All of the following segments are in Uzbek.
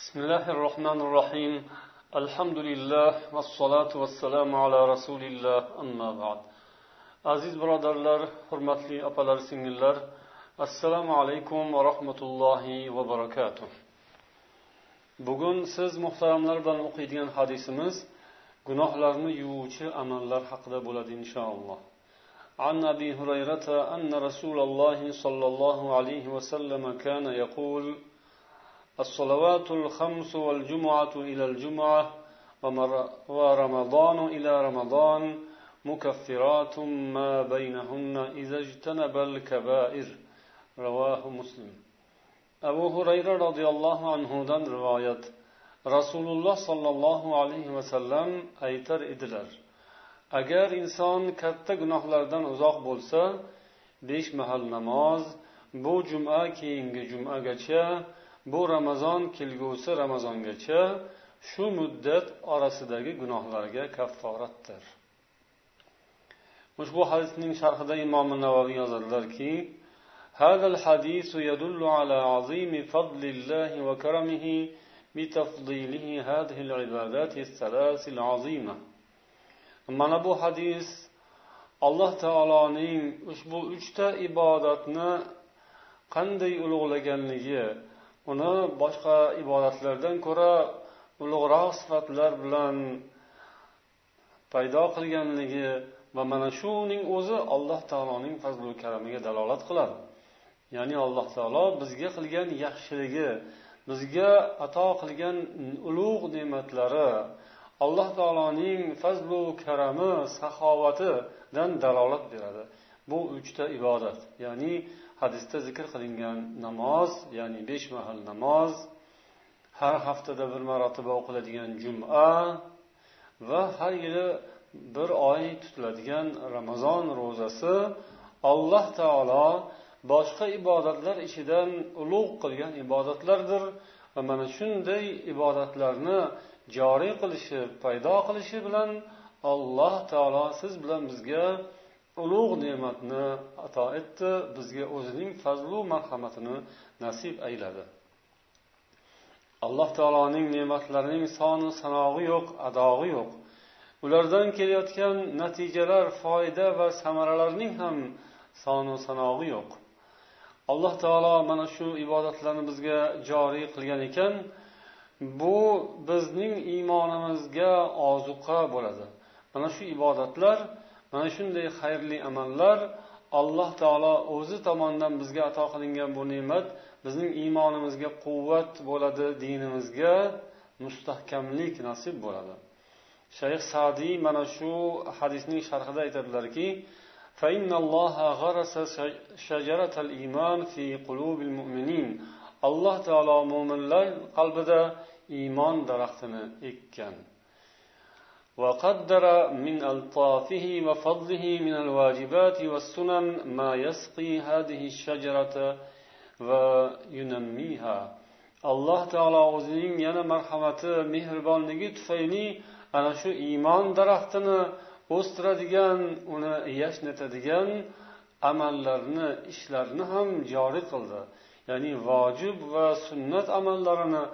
بسم الله الرحمن الرحيم الحمد لله والصلاة والسلام على رسول الله أما بعد aziz birodarlar hurmatli opalar singillar assalomu alaykum va rahmatullohi va barakatuh bugun siz muhtaramlar bilan o'qiydigan hadisimiz gunohlarni yuvuvchi amallar haqida bo'ladi inshaalloh عن ابي هريره ان رسول الله صلى الله عليه وسلم كان يقول الصلوات الخمس والجمعه الى الجمعه ورمضان الى رمضان مكفرات ما بينهن اذا اجتنب الكبائر رواه مسلم abu hurayra roziyallohu anhudan rivoyat rasululloh sollallohu alayhi vasallam aytar edilar agar inson katta gunohlardan uzoq bo'lsa besh mahal namoz bu juma keyingi jumagacha bu ramazon kelgusi ramazongacha shu muddat orasidagi gunohlarga kafforatdir ushbu hadisning sharhida imom navoiy yozadilarki هذا الحديث يدل على عظيم فضل الله وكرمه بتفضيله هذه العبادات الثلاث العظيمه mana bu hadis alloh taoloning ushbu uchta ibodatni qanday ulug'laganligi uni boshqa ibodatlardan ko'ra ulug'roq sifatlar bilan paydo qilganligi va mana shuning o'zi alloh taoloning fazlu karamiga dalolat qiladi. Ya'ni alloh taolo bizga qilgan yaxshiligi bizga ato qilgan ulug' ne'matlari alloh taoloning fazlu karami saxovatidan dalolat beradi. Bu uchta ibodat. Ya'ni hadisda zikr qilingan namoz ya'ni besh mahal namoz har haftada bir marotaba o'qiladigan juma va har yili bir oy tutiladigan ramazon ro'zasi alloh taolo boshqa ibodatlar ichidan ulug' qilgan ibodatlardir va mana shunday ibodatlarni joriy qilishi paydo qilishi bilan alloh taolo siz bilan bizga ulug' ne'matni ato etdi bizga o'zining fazlu marhamatini nasib ayladi. Alloh taoloning ne'matlarining soni sanog'i yo'q adog'i yo'q. Ulardan kelayotgan natijalar foyda va samaralarning ham sonu sanog'i yo'q. Alloh taolo mana shu ibodatlarni bizga joriy qilgan ekan. Bu bizning iymonimizga ozuqa bo'ladi. Mana shu ibodatlar mana shunday xayrli amallar alloh taolo o'zi tomonidan bizga ato qilingan bu ne'mat bizning iymonimizga quvvat bo'ladi dinimizga mustahkamlik nasib bo'ladi shayx sadiy mana shu hadisning sharhida aytadilarki فإن الله غرس شجرة الإيمان في قلوب المؤمنين alloh taolo mo'minlar qalbida iymon daraxtini ekkan وقدر من ألطافه وفضله من الواجبات والسنن ما يسقي هذه الشجرة وينميها alloh taolo o'zining yana marhamati mehribonligi tufayli ana shu iymon daraxtini o'stiradigan uni yashnatadigan amallarni ishlarni ham joriy qildi ya'ni vojib va sunnat amallarini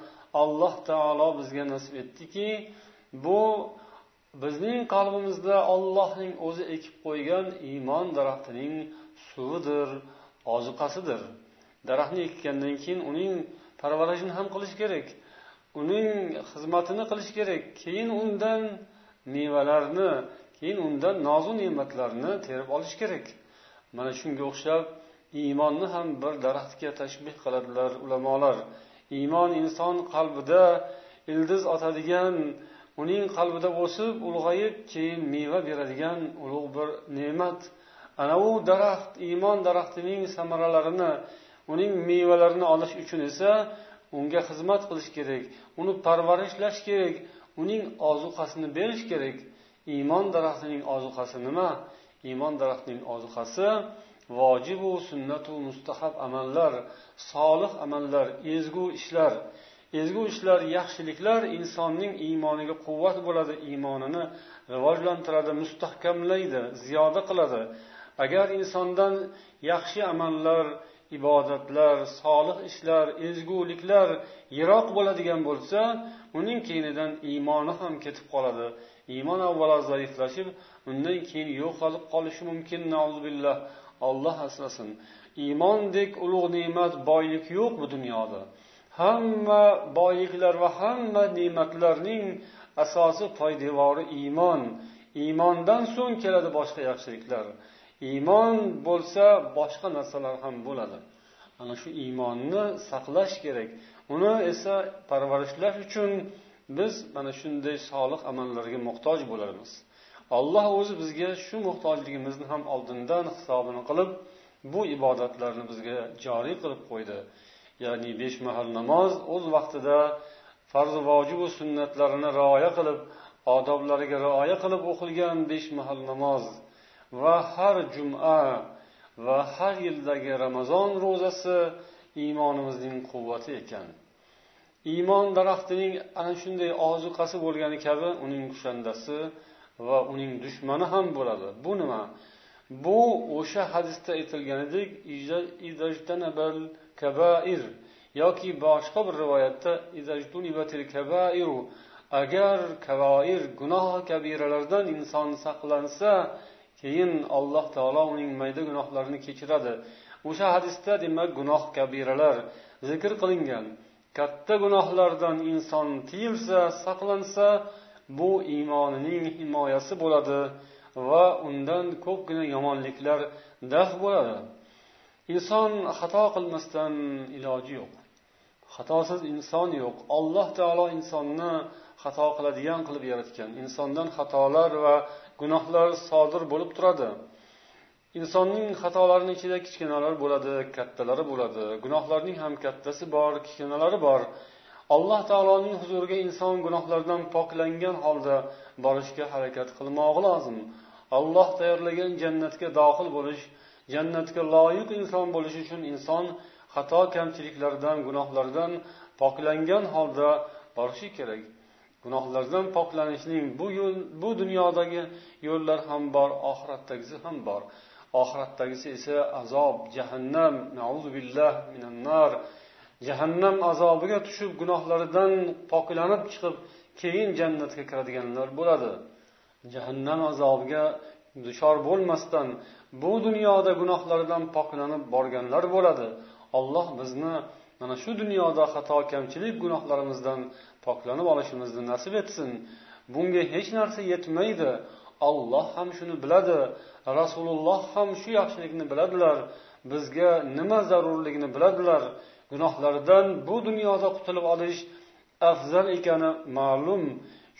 alloh taolo bizga nasib etdiki bu bizning qalbimizda ollohning o'zi ekib qo'ygan iymon daraxtining suvidir ozuqasidir. Daraxtni ekkandan keyin uning parvarishini ham qilish kerak uning xizmatini qilish kerak keyin undan mevalarni keyin undan nozu ne'matlarni terib olish kerak. Mana shunga o'xshab iymonni ham bir daraxtga tashbih qiladilar ulamolar. Iymon inson qalbida ildiz otadigan uning qalbida o'sib ulg'ayib keyin meva beradigan ulug' bir ne'mat. Ana u daraxt iymon daraxtining samaralarini uning mevalarini olish uchun esa unga xizmat qilish kerak uni parvarishlash kerak uning ozuqasini berish kerak. Iymon daraxtining ozuqasi nima? Iymon daraxtining ozuqasi vojibu sunnatu mustahab amallar solih amallar ezgu ishlar. Ezgu ishlar yaxshiliklar insonning iymoniga quvvat bo'ladi iymonini rivojlantiradi mustahkamlaydi ziyoda qiladi. Agar insondan yaxshi amallar ibodatlar solih ishlar ezguliklar yiroq bo'ladigan bo'lsa uning keyinidan iymoni ham ketib qoladi. Iymon avvalo zaiflashib undan keyin yo'qolib qolishi mumkin. Billah. Olloh asrasin. Iymondek ulug' ne'mat boylik yo'q bu dunyoda. Hamma boyliklar va hamma ne'matlarning asosi poydevori iymon. Iymondan so'ng keladi boshqa yaxshiliklar. Iymon bo'lsa boshqa narsalar ham bo'ladi. Ana shu iymonni saqlash kerak. Uni esa parvarishlash uchun biz mana shunday solih amallarga muhtoj bo'larmiz. Alloh o'zi bizga shu muhtojligimizni ham oldindan hisobini qilib bu ibodatlarni bizga joriy qilib qo'ydi. Ya'ni besh mahal namoz o'z vaqtida farzi vojibu sunnatlarini rioya qilib odoblariga rioya qilib o'qilgan besh mahal namoz va har juma va har yildagi ramazon ro'zasi iymonimizning quvvati ekan. Iymon daraxtining ana shunday ozuqasi bo'lgani kabi uning kushandasi va uning dushmani ham bo'ladi. Bu nima? Bu o'sha hadisda aytilganidek kabair yoki boshqa bir rivoyatda agar kavoir gunoh kabiralardan inson saqlansa keyin alloh taolo uning mayda gunohlarini kechiradi. O'sha hadisda demak gunoh kabiralar zikr qilingan. Katta gunohlardan inson tiyilsa saqlansa bu iymonining himoyasi bo'ladi va undan ko'pgina yomonliklar daf bo'ladi. Inson xato qilmasdan iloji yo'q. Xatosiz inson yo'q. Alloh taolo insonni xato qiladigan qilib yaratgan. Insondan xatolar va gunohlar sodir bo'lib turadi. Insonning xatolarini ichida kichkinalar bo'ladi kattalari bo'ladi. Gunohlarning ham kattasi bor kichkinalari bor. Alloh taoloning huzuriga inson gunohlardan poklangan holda borishga harakat qilmog'i lozim. Alloh tayyorlagan jannatga dohil bo'lish jannatga loyiq inson bo'lish uchun inson xato kamchiliklardan gunohlardan poklangan holda borishi kerak. Gunohlardan poklanishning bu yo'l bu dunyodagi yo'llar ham bor oxiratdagisi ham bor. Oxiratdagisi esa azob jahannam billah minan nar jahannam azobiga tushib gunohlaridan poklanib chiqib keyin jannatga kiradiganlar bo'ladi. Jahannam azobiga duchor bo'lmasdan bu dunyoda gunohlaridan poklanib borganlar bo'ladi. Alloh bizni mana shu dunyoda xato kamchilik gunohlarimizdan poklanib olishimizni nasib etsin. Bunga hech narsa yetmaydi. Olloh ham shuni biladi. Rasululloh ham shu yaxshilikni biladilar. Bizga nima zarurligini biladilar. Gunohlardan bu dunyoda qutulib olish afzal ekani ma'lum.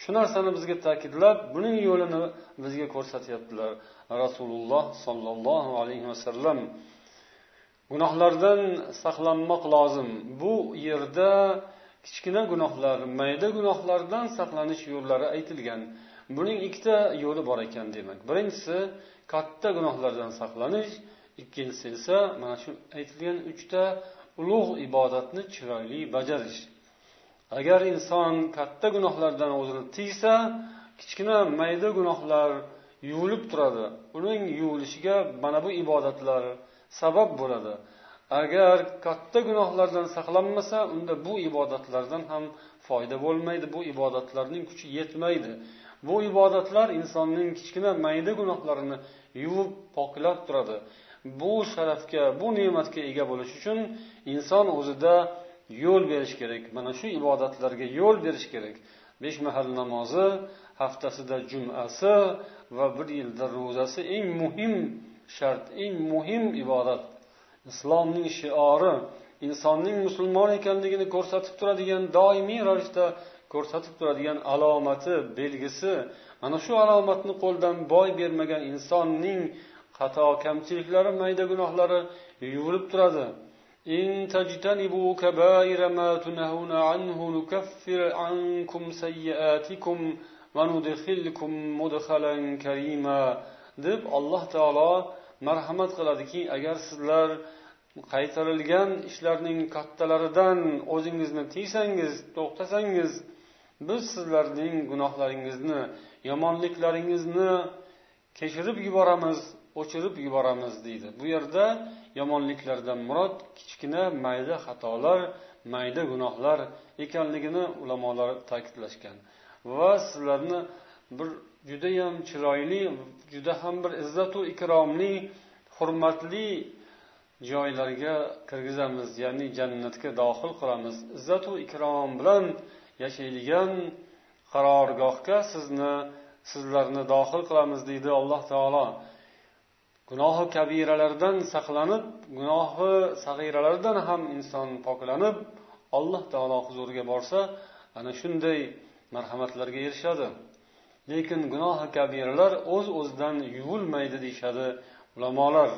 Shu narsani bizga ta'kidlab buning yo'lini bizga ko'rsatyaptilar. Rasululloh sollallohu alayhi vasallam gunohlardan saqlanmoq lozim. Bu yerda kichkina gunohlar mayda gunohlardan saqlanish yo'llari aytilgan. Buning ikkita yo'li bor ekan demak. Birinchisi katta gunohlardan saqlanish ikkinchisi esa mana shu aytilgan uchta ulug' ibodatni chiroyli bajarish. Agar inson katta gunohlardan o'zini tiysa kichkina mayda gunohlar yuvilib turadi. Uning yuvilishiga mana bu ibodatlar sabab bo'ladi. Agar katta gunohlardan saqlanmasa unda bu ibodatlardan ham foyda bo'lmaydi. Bu ibodatlarning kuchi yetmaydi. Bu ibodatlar insonning kichkina mayda gunohlarini yuvib poklab turadi. Bu sharafga bu ne'matga ega bo'lish uchun inson o'zida yo'l berish kerak. Mana shu ibodatlarga yo'l berish kerak. Besh mahal namozi haftasida jumasi va bir yilda ro'zasi eng muhim shart eng muhim ibodat. Islomning shiori insonning musulmon ekanligini ko'rsatib turadigan doimiy ravishda ko'rsatib turadigan alomati belgisi. Mana shu alomatni qo'ldan boy bermagan insonning xato kamchiliklari mayda gunohlari yuvilib turadi. إن تجتنبوا كبائر ما تنهون عنه نكفر عنكم سيئاتكم وندخلكم مدخلا كريما deb alloh taolo marhamat qiladiki agar sizlar qaytarilgan ishlarning kattalaridan o'zingizni tiysangiz to'xtasangiz biz sizlarning gunohlaringizni yomonliklaringizni kechirib yuboramiz o'chirib yuboramiz deydi bu yerda yomonliklardan murod kichkina mayda xatolar mayda gunohlar ekanligini ulamolar ta'kidlashgan. Va sizlarni bir judayam chiroyli juda ham bir izzatu ikromli hurmatli joylarga kirgizamiz ya'ni jannatga dohil qilamiz. Izzatu ikrom bilan yashaydigan qarorgohga sizni sizlarni dohil qilamiz deydi alloh taolo. Gunohi kabiralardan saqlanib gunohi sag'iralardan ham inson poklanib alloh taolo huzuriga borsa ana shunday marhamatlarga erishadi. Lekin gunohi kabiralar o'z uz o'zidan yuvilmaydi deyishadi ulamolar.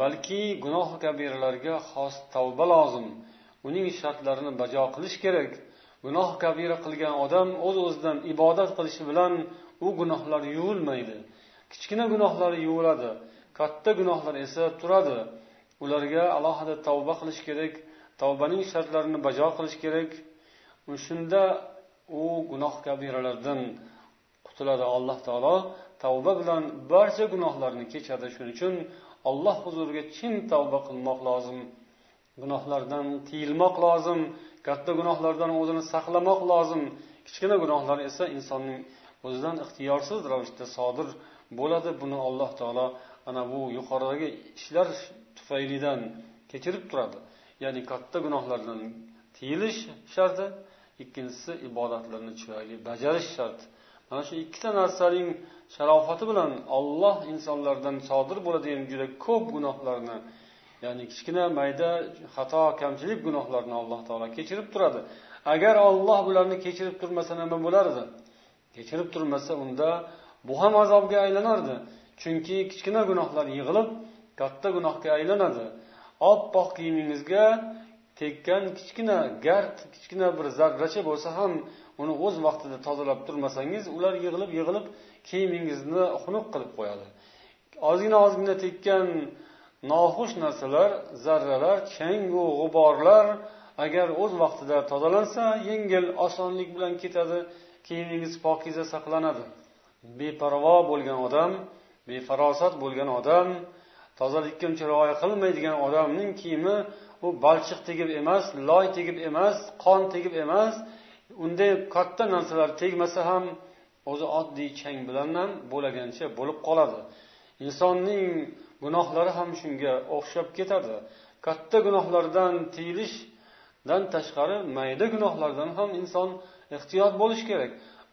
Balki gunoh kabiralarga xos tavba lozim. Uning shartlarini bajo qilish kerak. Gunoh kabira qilgan odam o'z uz o'zidan ibodat qilishi bilan u gunohlar yuvilmaydi. Kichkina gunohlari yuviladi katta gunohlar esa turadi. Ularga alohida tavba qilish kerak tavbaning shartlarini bajo qilish kerak. Shunda u gunoh kabiralardan qutuladi alloh taolo. Tavba bilan barcha gunohlarni kechadi. Shuning uchun alloh huzuriga chin tavba qilmoq lozim. Gunohlardan tiyilmoq lozim katta gunohlardan o'zini saqlamoq lozim. Kichkina gunohlar esa insonning o'zidan ixtiyorsiz ravishda sodir bo'ladi. Buni alloh taolo ana bu yuqoridagi ishlar tufaylidan kechirib turadi. Ya'ni katta gunohlardan tiyilish sharti ikkinchisi ibodatlarni chiroyli bajarish shart mana shu ikkita narsaning sharofati bilan olloh insonlardan sodir bo'ladigan juda ko'p gunohlarni ya'ni kichkina mayda xato kamchilik gunohlarni alloh taolo kechirib turadi. Agar olloh bularni kechirib turmasa nima bo'lardi kechirib turmasa unda bu ham azobga aylanardi. Chunki kichkina gunohlar yig'ilib katta gunohga aylanadi. Oppoq kiyimingizga tekkan kichkina gard kichkina bir zarracha bo'lsa ham uni o'z vaqtida tozalab turmasangiz ular yig'ilib yig'ilib kiyimingizni xunuk qilib qo'yadi. Ozgina ozgina tekkan noxush narsalar zarralar changu g'uborlar agar o'z vaqtida tozalansa yengil osonlik bilan ketadi kiyimingiz pokiza saqlanadi. Beparvo bo'lgan odam befarosat bo'lgan odam tozalikka uncha rioya qilmaydigan odamning kiyimi u balchiq tegib emas loy tegib emas qon tegib emas unday katta narsalar tegmasa ham o'zi oddiy chang bilan ham bo'lagancha bo'lib qoladi. Insonning gunohlari ham shunga o'xshab ketadi. Katta gunohlardan tiyilishdan tashqari mayda gunohlardan ham inson ehtiyot bo'lishi kerak.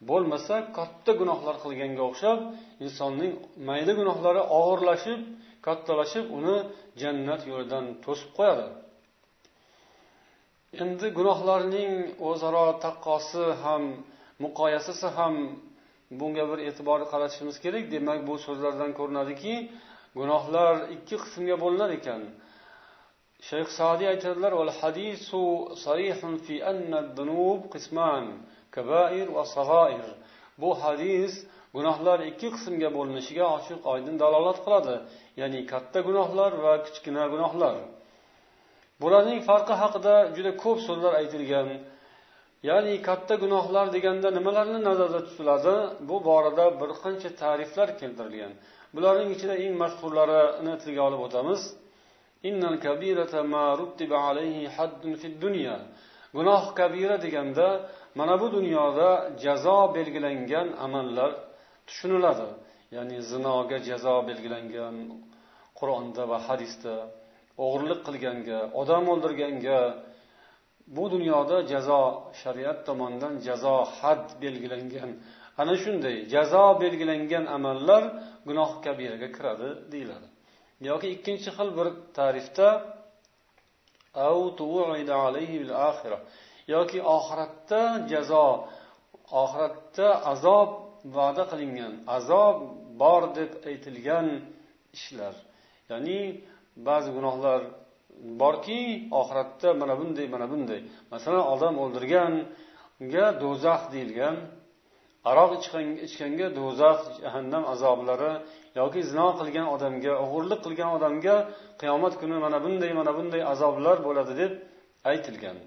Bo'lmasa katta gunohlar qilganga o'xshab insonning mayda gunohlari og'irlashib kattalashib uni jannat yo'lidan to'sib qo'yadi. Endi gunohlarning o'zaro taqqosi ham muqoyasasi ham bunga bir e'tibor qaratishimiz kerak. Demak bu so'zlardan ko'rinadiki gunohlar ikki qismga bo'linar ekan. Shayx sadiy aytadilar kabair va sag'oir bu hadis gunohlar ikki qismga bo'linishiga ochiq oydin dalolat qiladi. Ya'ni katta gunohlar va kichkina gunohlar. Bularning farqi haqida juda ko'p so'zlar aytilgan. Ya'ni katta gunohlar deganda nimalarni nazarda tutiladi? Bu borada bir qancha ta'riflar keltirilgan. Bularning ichida eng mashhurlarini tilga olib o'tamiz. Gunoh kabira deganda mana bu dunyoda jazo belgilangan amallar tushuniladi. Ya'ni zinoga jazo belgilangan qur'onda va hadisda o'g'irlik qilganga odam o'ldirganga bu dunyoda jazo shariat tomonidan jazo had belgilangan. Ana shunday jazo belgilangan amallar gunoh kabiraga kiradi deyiladi. Yoki ikkinchi xil bir ta'rifda yoki oxiratda jazo oxiratda azob va'da qilingan azob bor deb aytilgan ishlar ya'ni ba'zi gunohlar borki oxiratda mana bunday mana bunday masalan odam o'ldirganga do'zax deyilgan aroq ichganga do'zax jahannam azoblari yoki zino qilgan odamga o'g'irlik qilgan odamga qiyomat kuni mana bunday mana bunday azoblar bo'ladi deb aytilgan.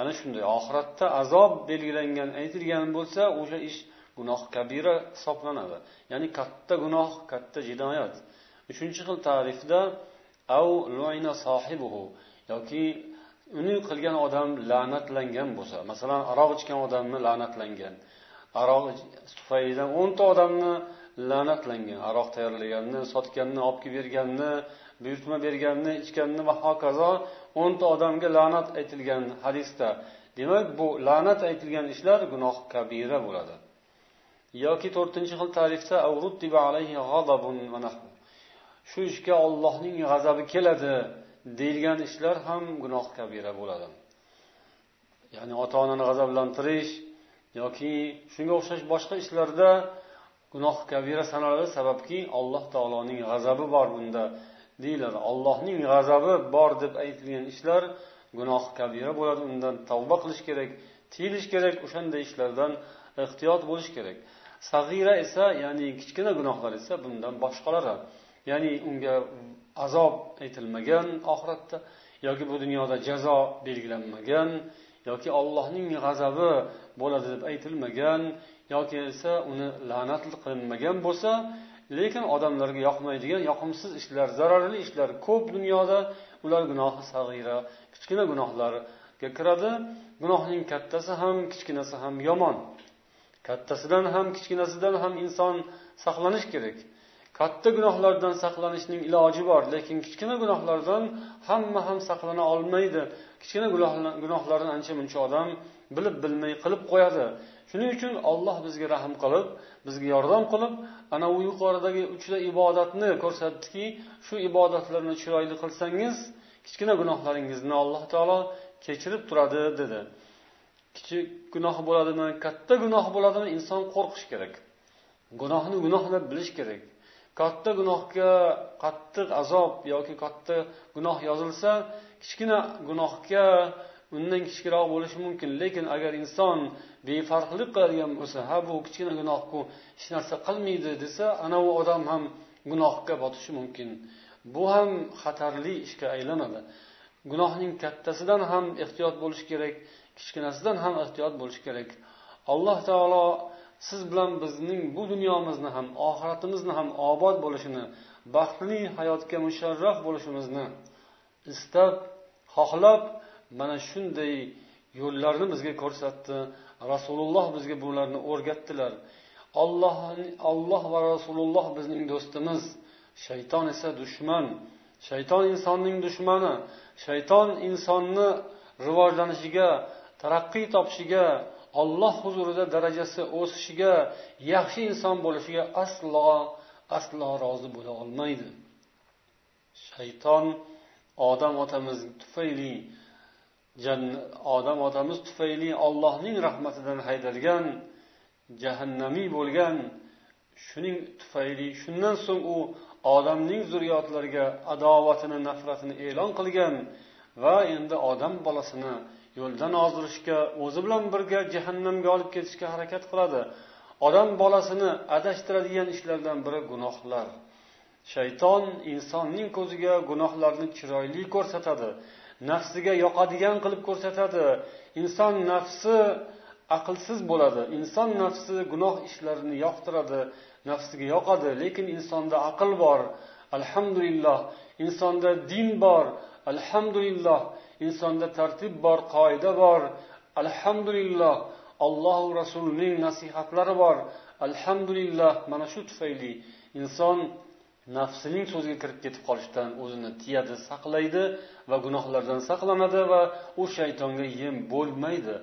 Ana shunday oxiratda azob belgilangan aytilgan bo'lsa o'sha ish gunoh kabira hisoblanadi. Ya'ni katta gunoh katta jinoyat. Uchinchi xil tarifda yoki uni qilgan odam la'natlangan bo'lsa masalan aroq ichgan odamni la'natlangan. Aroq tufaylidan o'nta odamni la'natlangan aroq tayyorlaganni sotganni olib kelib berganni buyurtma berganni ichganni va hokazo o'nta odamga la'nat aytilgan hadisda. Demak bu la'nat aytilgan ishlar gunoh kabira bo'ladi. Yoki to'rtinchi xil tarifda shu ishga ollohning g'azabi keladi deyilgan ishlar ham gunoh kabira bo'ladi. Ya'ni ota onani g'azablantirish yoki shunga o'xshash boshqa ishlarda gunoh kabira sanaladi sababki alloh taoloning g'azabi bor bunda deyiladi. Allohning g'azabi bor deb aytilgan ishlar gunoh kabira bo'ladi undan tavba qilish kerak tiyilish kerak o'shanday ishlardan ehtiyot bo'lish kerak. Sag'ira esa ya'ni kichkina gunohlar esa bundan boshqalari ya'ni unga azob aytilmagan oxiratda yoki bu dunyoda jazo belgilanmagan yoki allohning g'azabi bo'ladi deb aytilmagan yoki esa uni la'nat qilinmagan bo'lsa lekin odamlarga yoqmaydigan yoqimsiz ishlar zararli ishlar ko'p dunyoda ular gunohi sag'ira kichkina gunohlarga kiradi. Gunohning kattasi ham kichkinasi ham yomon. Kattasidan ham kichkinasidan ham inson saqlanish kerak. Katta gunohlardan saqlanishning iloji bor lekin kichkina gunohlardan hamma ham saqlana olmaydi. Kichkina gunohlarni ancha muncha odam bilib bilmay qilib qo'yadi. Shuning uchun olloh bizga rahm qilib bizga yordam qilib ana u yuqoridagi uchta ibodatni ko'rsatdiki shu ibodatlarni chiroyli qilsangiz kichkina gunohlaringizni alloh taolo kechirib turadi dedi. Kichik gunoh bo'ladimi katta gunoh bo'ladimi inson qo'rqish kerak. Gunohni gunoh deb bilish kerak. Katta gunohga qattiq azob yoki katta gunoh yozilsa kichkina gunohga undan kichikroq bo'lishi mumkin. Lekin agar inson befarqlik qiladigan bo'lsa ha bu kichkina gunohku hech narsa qilmaydi desa ana u odam ham gunohga botishi mumkin. Bu ham xatarli ishga aylanadi. Gunohning kattasidan ham ehtiyot bo'lish kerak kichkinasidan ham ehtiyot bo'lish kerak. Alloh taolo siz bilan bizning bu dunyomizni ham oxiratimizni ham obod bo'lishini baxtli hayotga musharraf bo'lishimizni istab xohlab mana shunday yo'llarni bizga ko'rsatdi. Rasululloh bizga bularni o'rgatdilar. Olloh olloh va rasululloh bizning do'stimiz. Shayton esa dushman. Shayton insonning dushmani. Shayton insonni rivojlanishiga taraqqiy topishiga olloh huzurida darajasi o'sishiga yaxshi inson bo'lishiga aslo aslo rozi bo'la olmaydi. Shayton odam otamiz tufayli odam otamiz tufayli ollohning rahmatidan haydalgan jahannamiy bo'lgan shuning tufayli shundan so'ng u odamning zurriyotlariga adovatini nafratini e'lon qilgan va endi odam bolasini yo'ldan ozdirishga o'zi bilan birga jahannamga olib ketishga harakat qiladi. Odam bolasini adashtiradigan ishlardan biri gunohlar. Shayton insonning ko'ziga gunohlarni chiroyli ko'rsatadi. Nafsiga yoqadigan qilib ko'rsatadi. Inson nafsi aqlsiz bo'ladi. Inson nafsi gunoh ishlarini yoqtiradi nafsiga yoqadi. Lekin insonda aql bor alhamdulillah. Insonda din bor alhamdulillah. Insonda tartib bor qoida bor alhamdulillah. Allohu rasulining nasihatlari bor alhamdulillah. Mana shu tufayli inson nafsining so'ziga kirib ketib qolishdan o'zini tiyadi saqlaydi va gunohlardan saqlanadi va u shaytonga yem bo'lmaydi.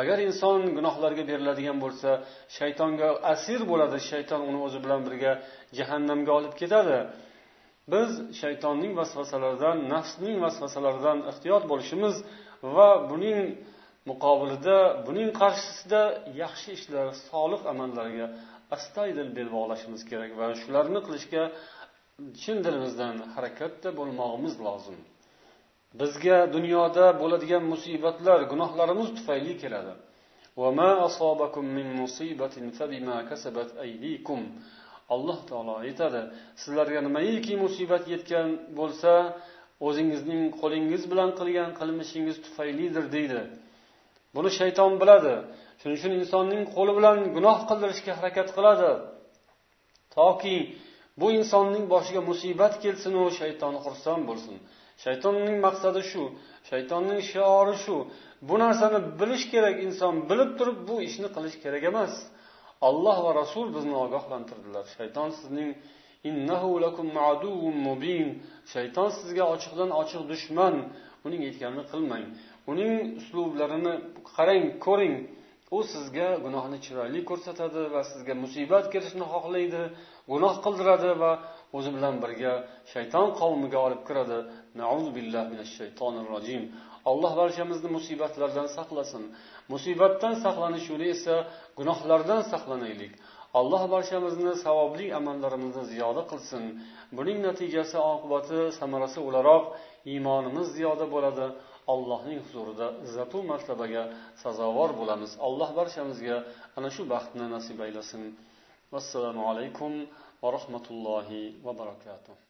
Agar inson gunohlarga beriladigan bo'lsa shaytonga asir bo'ladi shayton uni o'zi bilan birga jahannamga olib ketadi. Biz shaytonning vasvasalaridan nafsning vasvasalaridan ehtiyot bo'lishimiz va buning muqobilida buning qarshisida yaxshi ishlar solih amallarga astoydil bel bog'lashimiz kerak va shularni qilishga chin dilimizdan harakatda bo'lmog'imiz lozim. Bizga dunyoda bo'ladigan musibatlar gunohlarimiz tufayli keladi. Alloh taolo aytadi sizlarga nimaiki musibat yetgan bo'lsa o'zingizning qo'lingiz bilan qilgan qilmishingiz tufaylidir deydi. Buni shayton biladi. Shuning uchun insonning qo'li bilan gunoh qildirishga harakat qiladi. Toki bu insonning boshiga musibat kelsin u shayton xursand bo'lsin. Shaytonning maqsadi shu shaytonning shiori shu. Bu narsani bilish kerak inson bilib turib bu ishni qilish kerak emas. Alloh va rasul bizni ogohlantirdilar. Shayton sizning shayton sizga ochiqdan ochiq dushman. Uning aytganini qilmang. Uning uslublarini qarang ko'ring. U sizga gunohni chiroyli ko'rsatadi va sizga musibat kirishni xohlaydi gunoh qildiradi va o'zi bilan birga shayton qavmiga olib kiradi. Rojim. Alloh barchamizni musibatlardan saqlasin. Musibatdan saqlanish yo'li esa gunohlardan saqlanaylik. Alloh barchamizni savobli amallarimizni ziyoda qilsin. Buning natijasi oqibati samarasi o'laroq iymonimiz ziyoda bo'ladi. Allohning huzurida izzatu martabaga sazovor bo'lamiz. Alloh barchamizga ana shu baxtni nasib aylasin. Vassalomu alaykum va rahmatullohi va barakatuh.